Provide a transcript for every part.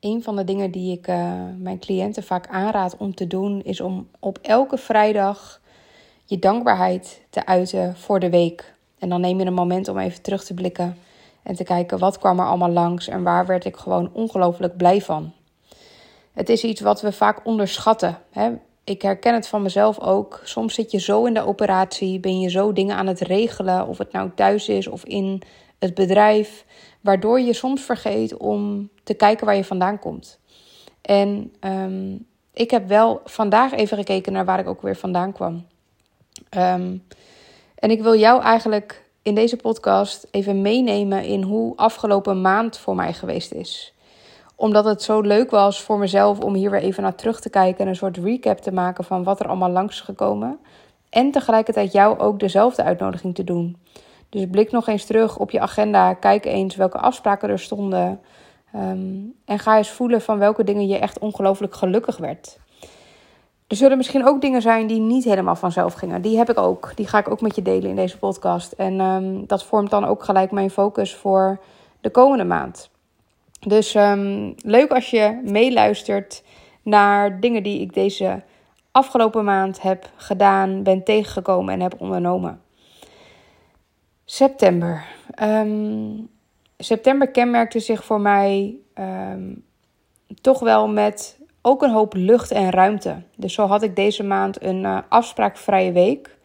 een van de dingen die ik uh, mijn cliënten vaak aanraad om te doen, is om op elke vrijdag je dankbaarheid te uiten voor de week. En dan neem je een moment om even terug te blikken en te kijken wat kwam er allemaal langs en waar werd ik gewoon ongelooflijk blij van. Het is iets wat we vaak onderschatten. Hè? Ik herken het van mezelf ook. Soms zit je zo in de operatie, ben je zo dingen aan het regelen, of het nou thuis is of in het bedrijf, waardoor je soms vergeet om te kijken waar je vandaan komt. En um, ik heb wel vandaag even gekeken naar waar ik ook weer vandaan kwam. Um, en ik wil jou eigenlijk in deze podcast even meenemen in hoe afgelopen maand voor mij geweest is. Omdat het zo leuk was voor mezelf om hier weer even naar terug te kijken en een soort recap te maken van wat er allemaal langs is gekomen. En tegelijkertijd jou ook dezelfde uitnodiging te doen. Dus blik nog eens terug op je agenda. Kijk eens welke afspraken er stonden. Um, en ga eens voelen van welke dingen je echt ongelooflijk gelukkig werd. Er zullen misschien ook dingen zijn die niet helemaal vanzelf gingen. Die heb ik ook. Die ga ik ook met je delen in deze podcast. En um, dat vormt dan ook gelijk mijn focus voor de komende maand. Dus um, leuk als je meeluistert naar dingen die ik deze afgelopen maand heb gedaan, ben tegengekomen en heb ondernomen. September. Um, september kenmerkte zich voor mij um, toch wel met ook een hoop lucht en ruimte. Dus zo had ik deze maand een uh, afspraakvrije week.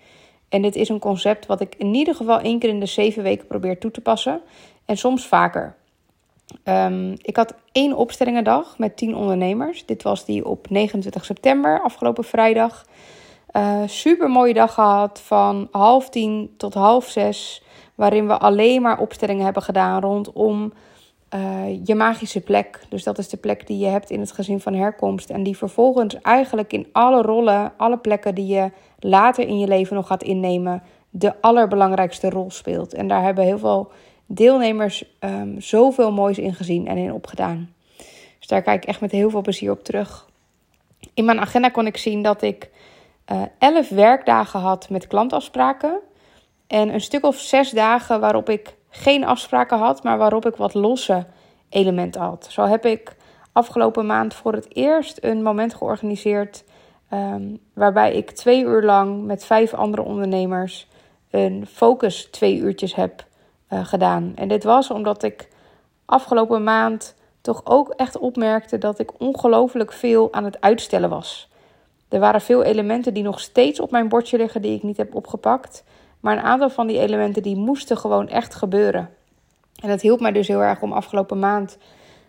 En dit is een concept wat ik in ieder geval één keer in de zeven weken probeer toe te passen. En soms vaker. Um, ik had één opstellingendag met tien ondernemers. Dit was die op 29 september, afgelopen vrijdag. Uh, super mooie dag gehad van half tien tot half zes. Waarin we alleen maar opstellingen hebben gedaan rondom uh, je magische plek. Dus dat is de plek die je hebt in het gezin van herkomst. En die vervolgens eigenlijk in alle rollen, alle plekken die je later in je leven nog gaat innemen, de allerbelangrijkste rol speelt. En daar hebben heel veel deelnemers um, zoveel moois in gezien en in opgedaan. Dus daar kijk ik echt met heel veel plezier op terug. In mijn agenda kon ik zien dat ik uh, elf werkdagen had met klantafspraken. En een stuk of zes dagen waarop ik geen afspraken had, maar waarop ik wat losse elementen had. Zo heb ik afgelopen maand voor het eerst een moment georganiseerd um, waarbij ik twee uur lang met vijf andere ondernemers een focus twee uurtjes heb uh, gedaan. En dit was omdat ik afgelopen maand toch ook echt opmerkte dat ik ongelooflijk veel aan het uitstellen was. Er waren veel elementen die nog steeds op mijn bordje liggen die ik niet heb opgepakt. Maar een aantal van die elementen die moesten gewoon echt gebeuren. En dat hielp mij dus heel erg om afgelopen maand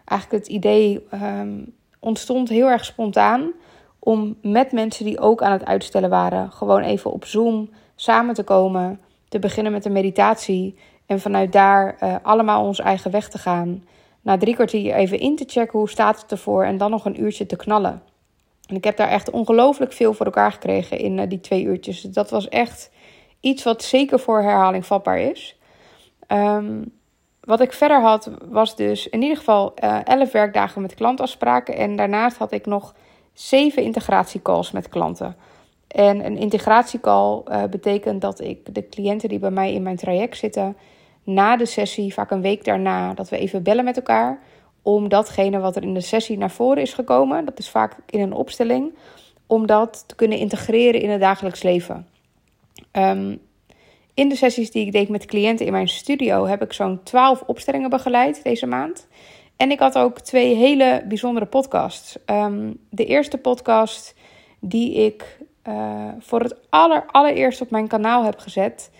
eigenlijk het idee um, ontstond heel erg spontaan om met mensen die ook aan het uitstellen waren, gewoon even op Zoom samen te komen, te beginnen met een meditatie en vanuit daar uh, allemaal onze eigen weg te gaan. Na drie kwartier even in te checken hoe staat het ervoor en dan nog een uurtje te knallen. En ik heb daar echt ongelooflijk veel voor elkaar gekregen in uh, die twee uurtjes. Dat was echt iets wat zeker voor herhaling vatbaar is. Um, wat ik verder had, was dus in ieder geval uh, eh, 11 werkdagen met klantafspraken. En daarnaast had ik nog zeven integratiecalls met klanten. En een integratiecall uh, betekent dat ik de cliënten die bij mij in mijn traject zitten, na de sessie, vaak een week daarna, dat we even bellen met elkaar. Om datgene wat er in de sessie naar voren is gekomen, dat is vaak in een opstelling, om dat te kunnen integreren in het dagelijks leven. Um, in de sessies die ik deed met cliënten in mijn studio heb ik zo'n 12 opstellingen begeleid deze maand. En ik had ook twee hele bijzondere podcasts. Um, de eerste podcast die ik uh, voor het aller, allereerst op mijn kanaal heb gezet,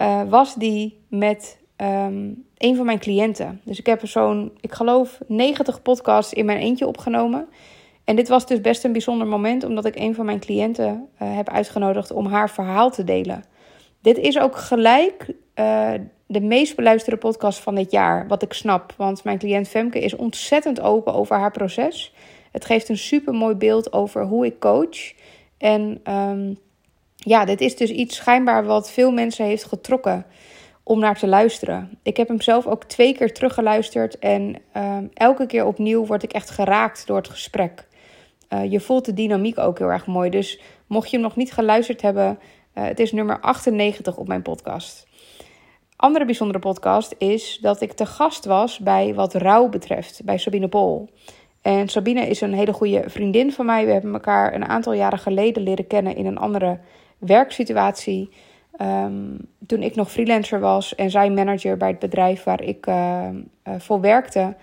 uh, was die met um, een van mijn cliënten. Dus ik heb zo'n, ik geloof, 90 podcasts in mijn eentje opgenomen. En dit was dus best een bijzonder moment, omdat ik een van mijn cliënten uh, heb uitgenodigd om haar verhaal te delen. Dit is ook gelijk uh, de meest beluisterde podcast van dit jaar, wat ik snap. Want mijn cliënt Femke is ontzettend open over haar proces. Het geeft een super mooi beeld over hoe ik coach. En um, ja, dit is dus iets schijnbaar wat veel mensen heeft getrokken om naar te luisteren. Ik heb hem zelf ook twee keer teruggeluisterd en um, elke keer opnieuw word ik echt geraakt door het gesprek. Uh, je voelt de dynamiek ook heel erg mooi. Dus mocht je hem nog niet geluisterd hebben, uh, het is nummer 98 op mijn podcast. Andere bijzondere podcast is dat ik te gast was bij wat rouw betreft, bij Sabine Pol. En Sabine is een hele goede vriendin van mij. We hebben elkaar een aantal jaren geleden leren kennen in een andere werksituatie. Um, toen ik nog freelancer was en zij manager bij het bedrijf waar ik uh, voor werkte.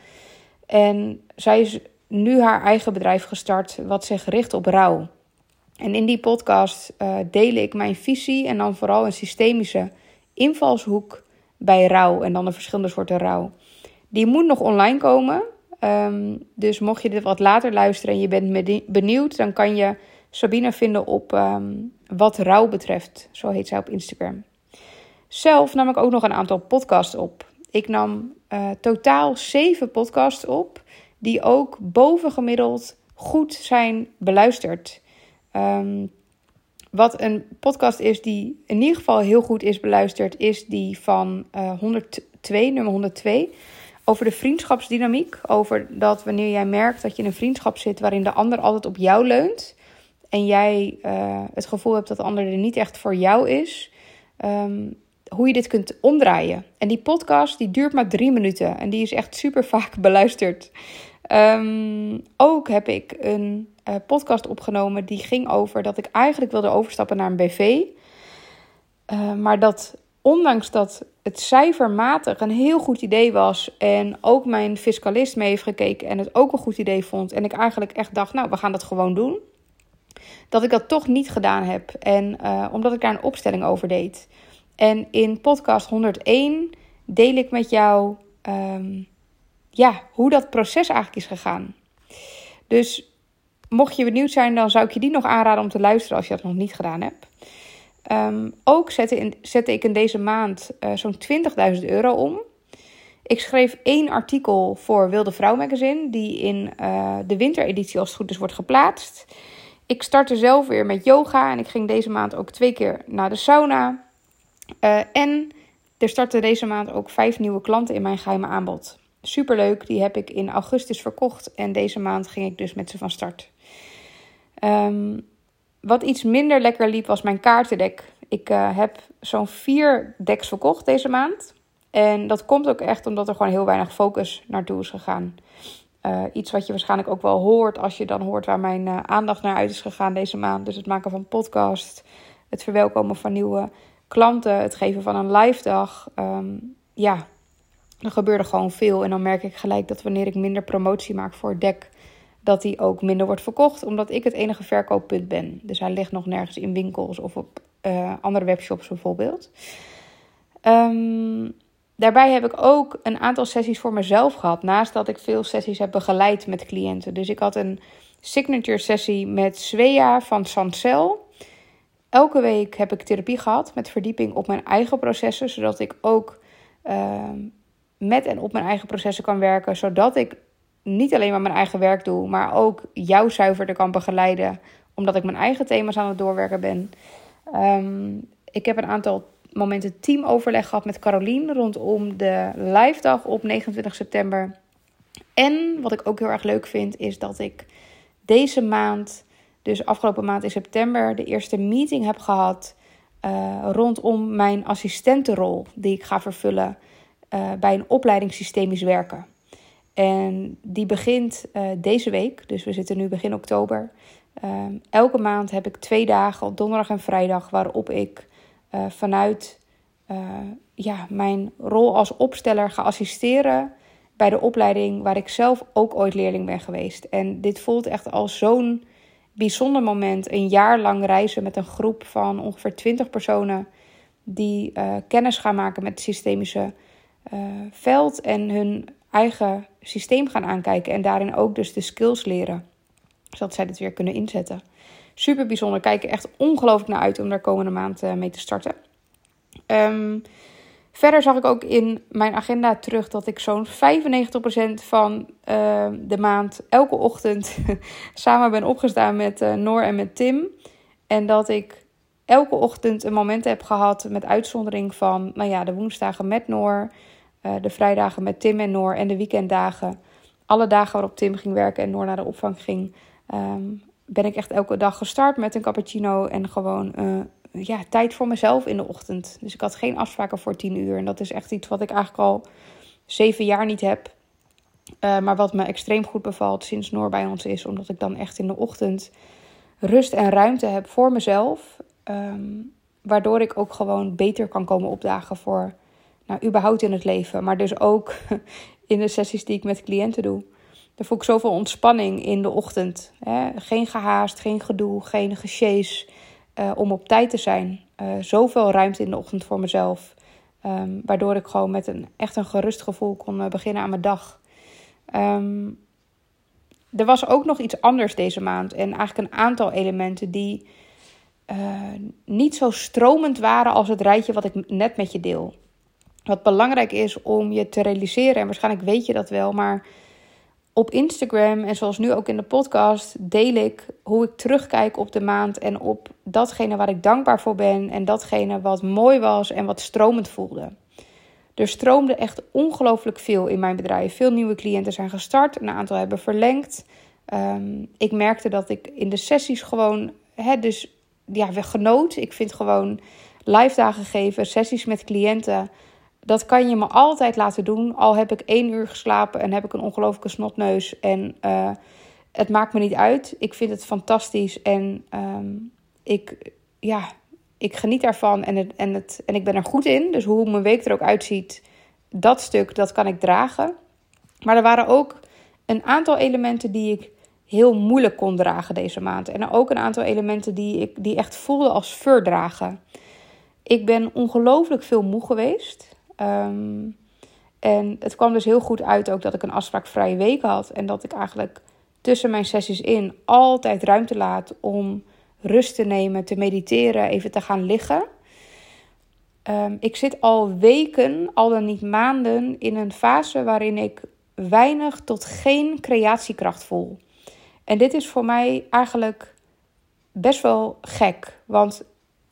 En zij is nu haar eigen bedrijf gestart, wat zich richt op rouw. En in die podcast uh, deel ik mijn visie en dan vooral een systemische invalshoek bij rouw en dan de verschillende soorten rouw. Die moet nog online komen. Um, dus mocht je dit wat later luisteren en je bent benieuwd, dan kan je Sabine vinden op um, wat rouw betreft. Zo heet zij op Instagram. Zelf nam ik ook nog een aantal podcasts op. Ik nam uh, totaal zeven podcasts op, die ook bovengemiddeld goed zijn beluisterd. Um, wat een podcast is die in ieder geval heel goed is beluisterd, is die van uh, eh, 102, nummer 102. Over de vriendschapsdynamiek. Over dat wanneer jij merkt dat je in een vriendschap zit waarin de ander altijd op jou leunt. En jij uh, het gevoel hebt dat de ander er niet echt voor jou is. Um, hoe je dit kunt omdraaien. En die podcast die duurt maar drie minuten. En die is echt super vaak beluisterd. Um, ook heb ik een uh, podcast opgenomen die ging over dat ik eigenlijk wilde overstappen naar een BV. Uh, maar dat ondanks dat het cijfermatig een heel goed idee was en ook mijn fiscalist mee heeft gekeken en het ook een goed idee vond en ik eigenlijk echt dacht, nou, we gaan dat gewoon doen, dat ik dat toch niet gedaan heb. En uh, omdat ik daar een opstelling over deed. En in podcast 101 deel ik met jou um, ja, hoe dat proces eigenlijk is gegaan. Dus mocht je benieuwd zijn, dan zou ik je die nog aanraden om te luisteren als je dat nog niet gedaan hebt. Um, ook zette, ik in deze maand uh, zo'n 20.000 euro om. Ik schreef één artikel voor Wilde Vrouw Magazine, die in uh, de wintereditie als het goed is wordt geplaatst. Ik startte zelf weer met yoga en ik ging deze maand ook twee keer naar de sauna. Uh, en er starten deze maand ook vijf nieuwe klanten in mijn geheime aanbod. Superleuk, die heb ik in augustus verkocht en deze maand ging ik dus met ze van start. Um, wat iets minder lekker liep was mijn kaartendek. Ik uh, heb zo'n vier decks verkocht deze maand. En dat komt ook echt omdat er gewoon heel weinig focus naartoe is gegaan. Uh, iets wat je waarschijnlijk ook wel hoort als je dan hoort waar mijn uh, aandacht naar uit is gegaan deze maand. Dus het maken van podcast, het verwelkomen van nieuwe klanten, het geven van een live dag. Um, ja, er gebeurde gewoon veel. En dan merk ik gelijk dat wanneer ik minder promotie maak voor het dek, dat die ook minder wordt verkocht, omdat ik het enige verkooppunt ben. Dus hij ligt nog nergens in winkels of op uh, andere webshops bijvoorbeeld. Um, daarbij heb ik ook een aantal sessies voor mezelf gehad, naast dat ik veel sessies heb begeleid met cliënten. Dus ik had een signature sessie met Svea van Sancel. Elke week heb ik therapie gehad met verdieping op mijn eigen processen, zodat ik ook uh, met en op mijn eigen processen kan werken, zodat ik niet alleen maar mijn eigen werk doe, maar ook jou zuiverder kan begeleiden, omdat ik mijn eigen thema's aan het doorwerken ben. Um, ik heb een aantal momenten teamoverleg gehad met Carolien rondom de live dag op 29 september. En wat ik ook heel erg leuk vind, is dat ik deze maand, dus afgelopen maand in september, de eerste meeting heb gehad uh, rondom mijn assistentenrol die ik ga vervullen uh, bij een opleiding systemisch werken. En die begint uh, deze week, dus we zitten nu begin oktober. Uh, elke maand heb ik twee dagen, op donderdag en vrijdag, waarop ik vanuit ja, mijn rol als opsteller ga assisteren bij de opleiding waar ik zelf ook ooit leerling ben geweest. En dit voelt echt als zo'n bijzonder moment. Een jaar lang reizen met een groep van ongeveer 20 personen die kennis gaan maken met het systemische veld en hun eigen systeem gaan aankijken en daarin ook dus de skills leren. Zodat zij dit weer kunnen inzetten. Super bijzonder. Kijk er echt ongelooflijk naar uit om daar komende maand uh, mee te starten. Um, verder zag ik ook in mijn agenda terug dat ik zo'n 95% van uh, de maand elke ochtend samen ben opgestaan met Noor en met Tim. En dat ik elke ochtend een moment heb gehad met uitzondering van nou ja, de woensdagen met Noor. Uh, de vrijdagen met Tim en Noor en de weekenddagen. Alle dagen waarop Tim ging werken en Noor naar de opvang ging. Um, ben ik echt elke dag gestart met een cappuccino en gewoon uh, ja, tijd voor mezelf in de ochtend. Dus ik had geen afspraken voor tien uur. En dat is echt iets wat ik eigenlijk al zeven jaar niet heb. Uh, maar wat me extreem goed bevalt sinds Noor bij ons is, omdat ik dan echt in de ochtend rust en ruimte heb voor mezelf. Um, waardoor ik ook gewoon beter kan komen opdagen voor, nou, überhaupt in het leven. Maar dus ook in de sessies die ik met cliënten doe. Daar voel ik zoveel ontspanning in de ochtend. Hè? Geen gehaast, geen gedoe, geen gesjees uh, om op tijd te zijn. Uh, zoveel ruimte in de ochtend voor mezelf. Um, waardoor ik gewoon met een echt een gerust gevoel kon uh, beginnen aan mijn dag. Um, er was ook nog iets anders deze maand. En eigenlijk een aantal elementen die niet zo stromend waren als het rijtje wat ik net met je deel. Wat belangrijk is om je te realiseren, en waarschijnlijk weet je dat wel, maar op Instagram en zoals nu ook in de podcast deel ik hoe ik terugkijk op de maand en op datgene waar ik dankbaar voor ben en datgene wat mooi was en wat stromend voelde. Er stroomde echt ongelooflijk veel in mijn bedrijf. Veel nieuwe cliënten zijn gestart, een aantal hebben verlengd. Um, ik merkte dat ik in de sessies gewoon, hè, dus ja, genoot. Ik vind gewoon live dagen geven, sessies met cliënten dat kan je me altijd laten doen. Al heb ik één uur geslapen en heb ik een ongelooflijke snotneus. En uh, het maakt me niet uit. Ik vind het fantastisch. En um, ik, ja, ik geniet daarvan. En, en, het, en ik ben er goed in. Dus hoe mijn week er ook uitziet, dat stuk, dat kan ik dragen. Maar er waren ook een aantal elementen die ik heel moeilijk kon dragen deze maand. En ook een aantal elementen die ik die echt voelde als verdragen. Ik ben ongelooflijk veel moe geweest. Um, en het kwam dus heel goed uit ook dat ik een afspraakvrije week had. En dat ik eigenlijk tussen mijn sessies in altijd ruimte laat om rust te nemen, te mediteren, even te gaan liggen. Um, ik zit al weken, al dan niet maanden, in een fase waarin ik weinig tot geen creatiekracht voel. En dit is voor mij eigenlijk best wel gek. Want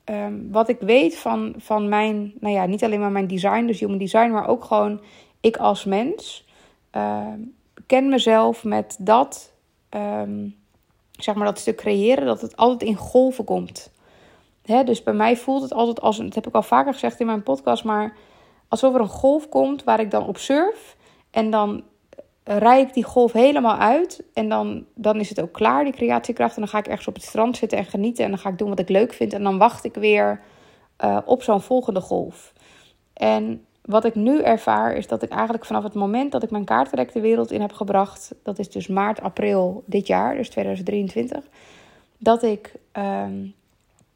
Ehm, wat ik weet van, van mijn, nou ja, niet alleen maar mijn design, dus human design, maar ook gewoon ik als mens. Uh, ken mezelf met dat, ehm, zeg maar dat stuk creëren, dat het altijd in golven komt. Hè, dus bij mij voelt het altijd als, dat heb ik al vaker gezegd in mijn podcast, maar alsof er een golf komt waar ik dan op surf. En dan rij ik die golf helemaal uit. En dan, dan is het ook klaar, die creatiekracht. En dan ga ik ergens op het strand zitten en genieten. En dan ga ik doen wat ik leuk vind. En dan wacht ik weer uh, op zo'n volgende golf. En wat ik nu ervaar is dat ik eigenlijk vanaf het moment dat ik mijn kaartrek de wereld in heb gebracht. Dat is dus maart, april dit jaar, dus 2023. Dat ik um,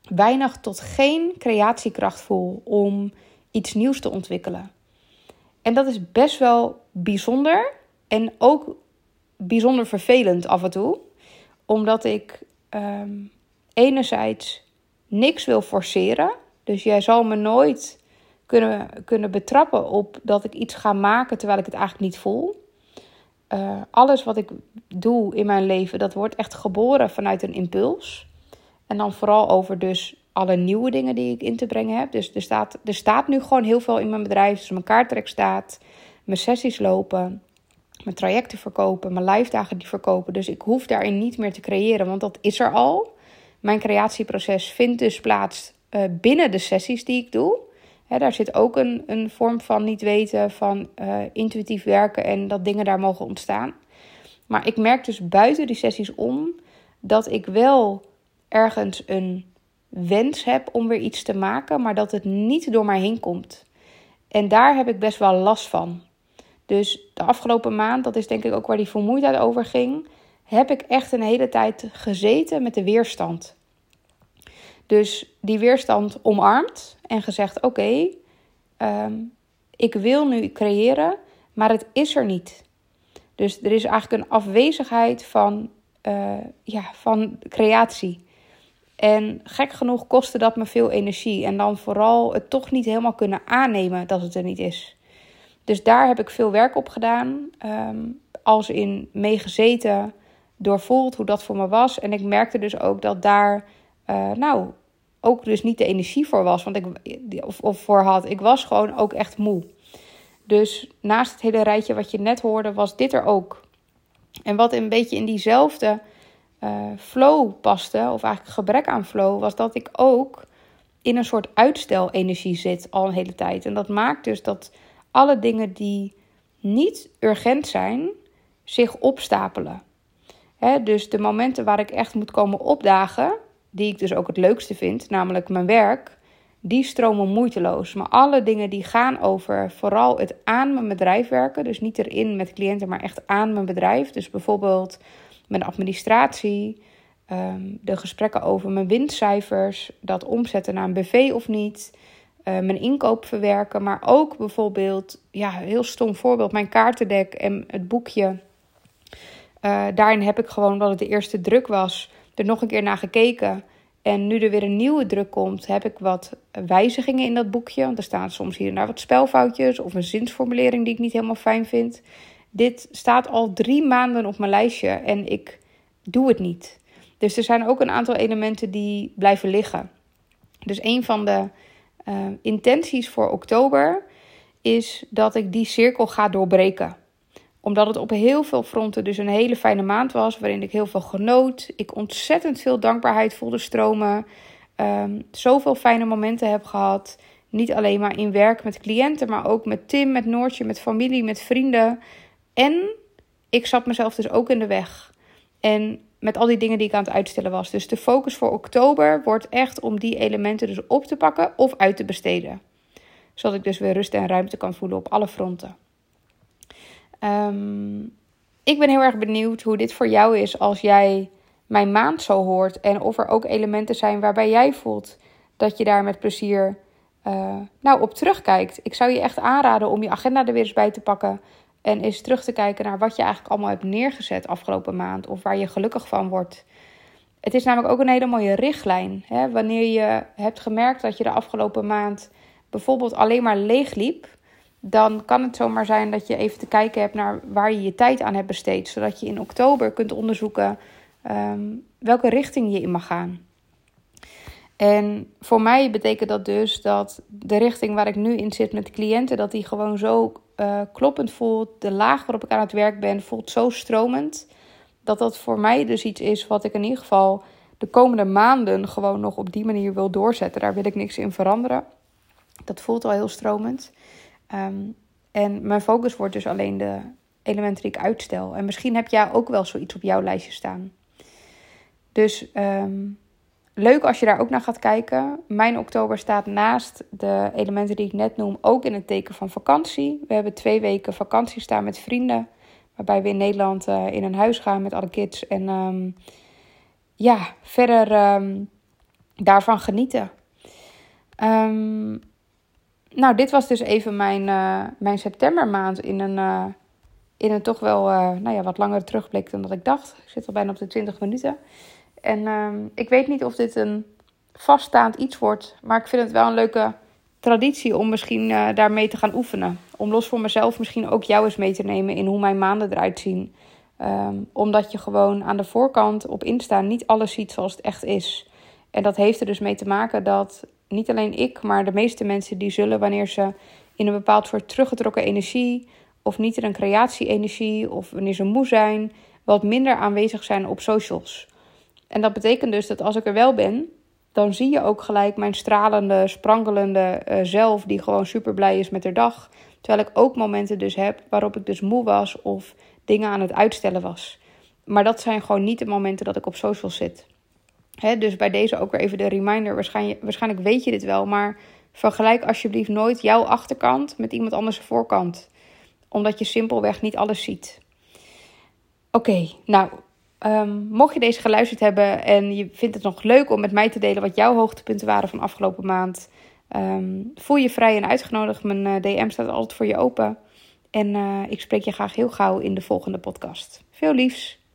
weinig tot geen creatiekracht voel om iets nieuws te ontwikkelen. En dat is best wel bijzonder. En ook bijzonder vervelend af en toe, omdat ik um, enerzijds niks wil forceren. Dus jij zal me nooit kunnen, kunnen betrappen op dat ik iets ga maken terwijl ik het eigenlijk niet voel. Uh, alles wat ik doe in mijn leven, dat wordt echt geboren vanuit een impuls. En dan vooral over dus alle nieuwe dingen die ik in te brengen heb. Dus er staat, er staat nu gewoon heel veel in mijn bedrijf. Dus mijn kaarttrek staat, mijn sessies lopen mijn trajecten verkopen, mijn live dagen die verkopen. Dus ik hoef daarin niet meer te creëren, want dat is er al. Mijn creatieproces vindt dus plaats uh, binnen de sessies die ik doe. daar zit ook een, een vorm van niet weten, van uh, intuïtief werken en dat dingen daar mogen ontstaan. Maar ik merk dus buiten die sessies om dat ik wel ergens een wens heb om weer iets te maken, maar dat het niet door mij heen komt. En daar heb ik best wel last van. Dus de afgelopen maand, dat is denk ik ook waar die vermoeidheid over ging, heb ik echt een hele tijd gezeten met de weerstand. Dus die weerstand omarmd en gezegd: Oké, ehm, ik wil nu creëren, maar het is er niet. Dus er is eigenlijk een afwezigheid van, uh, ja, van creatie. En gek genoeg kostte dat me veel energie. En dan vooral het toch niet helemaal kunnen aannemen dat het er niet is. Dus daar heb ik veel werk op gedaan. Um, als in meegezeten, doorvoeld hoe dat voor me was. En ik merkte dus ook dat daar, uh, nou, ook dus niet de energie voor was. Want ik, of, of voor had. Ik was gewoon ook echt moe. Dus naast het hele rijtje wat je net hoorde, was dit er ook. En wat een beetje in diezelfde uh, flow paste, of eigenlijk gebrek aan flow, was dat ik ook in een soort uitstelenergie zit al een hele tijd. En dat maakt dus dat alle dingen die niet urgent zijn, zich opstapelen. dus de momenten waar ik echt moet komen opdagen, die ik dus ook het leukste vind, namelijk mijn werk, die stromen moeiteloos. Maar alle dingen die gaan over vooral het aan mijn bedrijf werken, dus niet erin met cliënten, maar echt aan mijn bedrijf. Dus bijvoorbeeld mijn administratie, ehm, de gesprekken over mijn winstcijfers, dat omzetten naar een BV of niet, uh, mijn inkoop verwerken, maar ook bijvoorbeeld, ja, heel stom voorbeeld, mijn kaartendek en het boekje. Uh, daarin heb ik gewoon, omdat het de eerste druk was, er nog een keer naar gekeken. En nu er weer een nieuwe druk komt, heb ik wat wijzigingen in dat boekje. Want er staan soms hier en daar wat spelfoutjes of een zinsformulering die ik niet helemaal fijn vind. Dit staat al drie maanden op mijn lijstje en ik doe het niet. Dus er zijn ook een aantal elementen die blijven liggen. Dus een van de uh, intenties voor oktober is dat ik die cirkel ga doorbreken omdat het op heel veel fronten dus een hele fijne maand was, waarin ik heel veel genoot. Ik ontzettend veel dankbaarheid voelde stromen. Um, zoveel fijne momenten heb gehad. Niet alleen maar in werk met cliënten, maar ook met Tim, met Noortje, met familie, met vrienden. En ik zat mezelf dus ook in de weg. En met al die dingen die ik aan het uitstellen was. Dus de focus voor oktober wordt echt om die elementen dus op te pakken of uit te besteden. Zodat ik dus weer rust en ruimte kan voelen op alle fronten. Um, ik ben heel erg benieuwd hoe dit voor jou is als jij mijn maand zo hoort. En of er ook elementen zijn waarbij jij voelt dat je daar met plezier uh, nou, op terugkijkt. Ik zou je echt aanraden om je agenda er weer eens bij te pakken. En eens terug te kijken naar wat je eigenlijk allemaal hebt neergezet afgelopen maand. Of waar je gelukkig van wordt. Het is namelijk ook een hele mooie richtlijn. Hè? Wanneer je hebt gemerkt dat je de afgelopen maand bijvoorbeeld alleen maar leeg liep dan kan het zomaar zijn dat je even te kijken hebt naar waar je je tijd aan hebt besteed. Zodat je in oktober kunt onderzoeken um, welke richting je in mag gaan. En voor mij betekent dat dus dat de richting waar ik nu in zit met cliënten, dat die gewoon zo uh, kloppend voelt. De laag waarop ik aan het werk ben, voelt zo stromend. Dat dat voor mij dus iets is wat ik in ieder geval de komende maanden gewoon nog op die manier wil doorzetten. Daar wil ik niks in veranderen. Dat voelt al heel stromend. Um, en mijn focus wordt dus alleen de elementen die ik uitstel. En misschien heb jij ook wel zoiets op jouw lijstje staan. Dus um, leuk als je daar ook naar gaat kijken. Mijn oktober staat naast de elementen die ik net noem ook in het teken van vakantie. We hebben twee weken vakantie staan met vrienden. Waarbij we in Nederland uh, in een huis gaan met alle kids. En um, ja, verder um, daarvan genieten. Um, nou, dit was dus even mijn, uh, mijn septembermaand in een, uh, in een toch wel nou ja, wat langere terugblik dan dat ik dacht. Ik zit al bijna op de 20 minuten. En uh, ik weet niet of dit een vaststaand iets wordt, maar ik vind het wel een leuke traditie om misschien daarmee te gaan oefenen. Om los voor mezelf misschien ook jou eens mee te nemen in hoe mijn maanden eruit zien. Um, omdat je gewoon aan de voorkant op Insta niet alles ziet zoals het echt is. En dat heeft er dus mee te maken dat niet alleen ik, maar de meeste mensen die zullen wanneer ze in een bepaald soort teruggetrokken energie of niet in een creatie-energie of wanneer ze moe zijn, wat minder aanwezig zijn op socials. En dat betekent dus dat als ik er wel ben, dan zie je ook gelijk mijn stralende, sprankelende uh, zelf die gewoon super blij is met de dag. Terwijl ik ook momenten dus heb waarop ik dus moe was of dingen aan het uitstellen was. Maar dat zijn gewoon niet de momenten dat ik op socials zit dus bij deze ook weer even de reminder. Waarschijnlijk, waarschijnlijk weet je dit wel, maar vergelijk alsjeblieft nooit jouw achterkant met iemand anders voorkant. Omdat je simpelweg niet alles ziet. Oké, nou, um, mocht je deze geluisterd hebben en je vindt het nog leuk om met mij te delen wat jouw hoogtepunten waren van afgelopen maand, um, voel je vrij en uitgenodigd. Mijn eh, DM staat altijd voor je open. En uh, ik spreek je graag heel gauw in de volgende podcast. Veel liefs.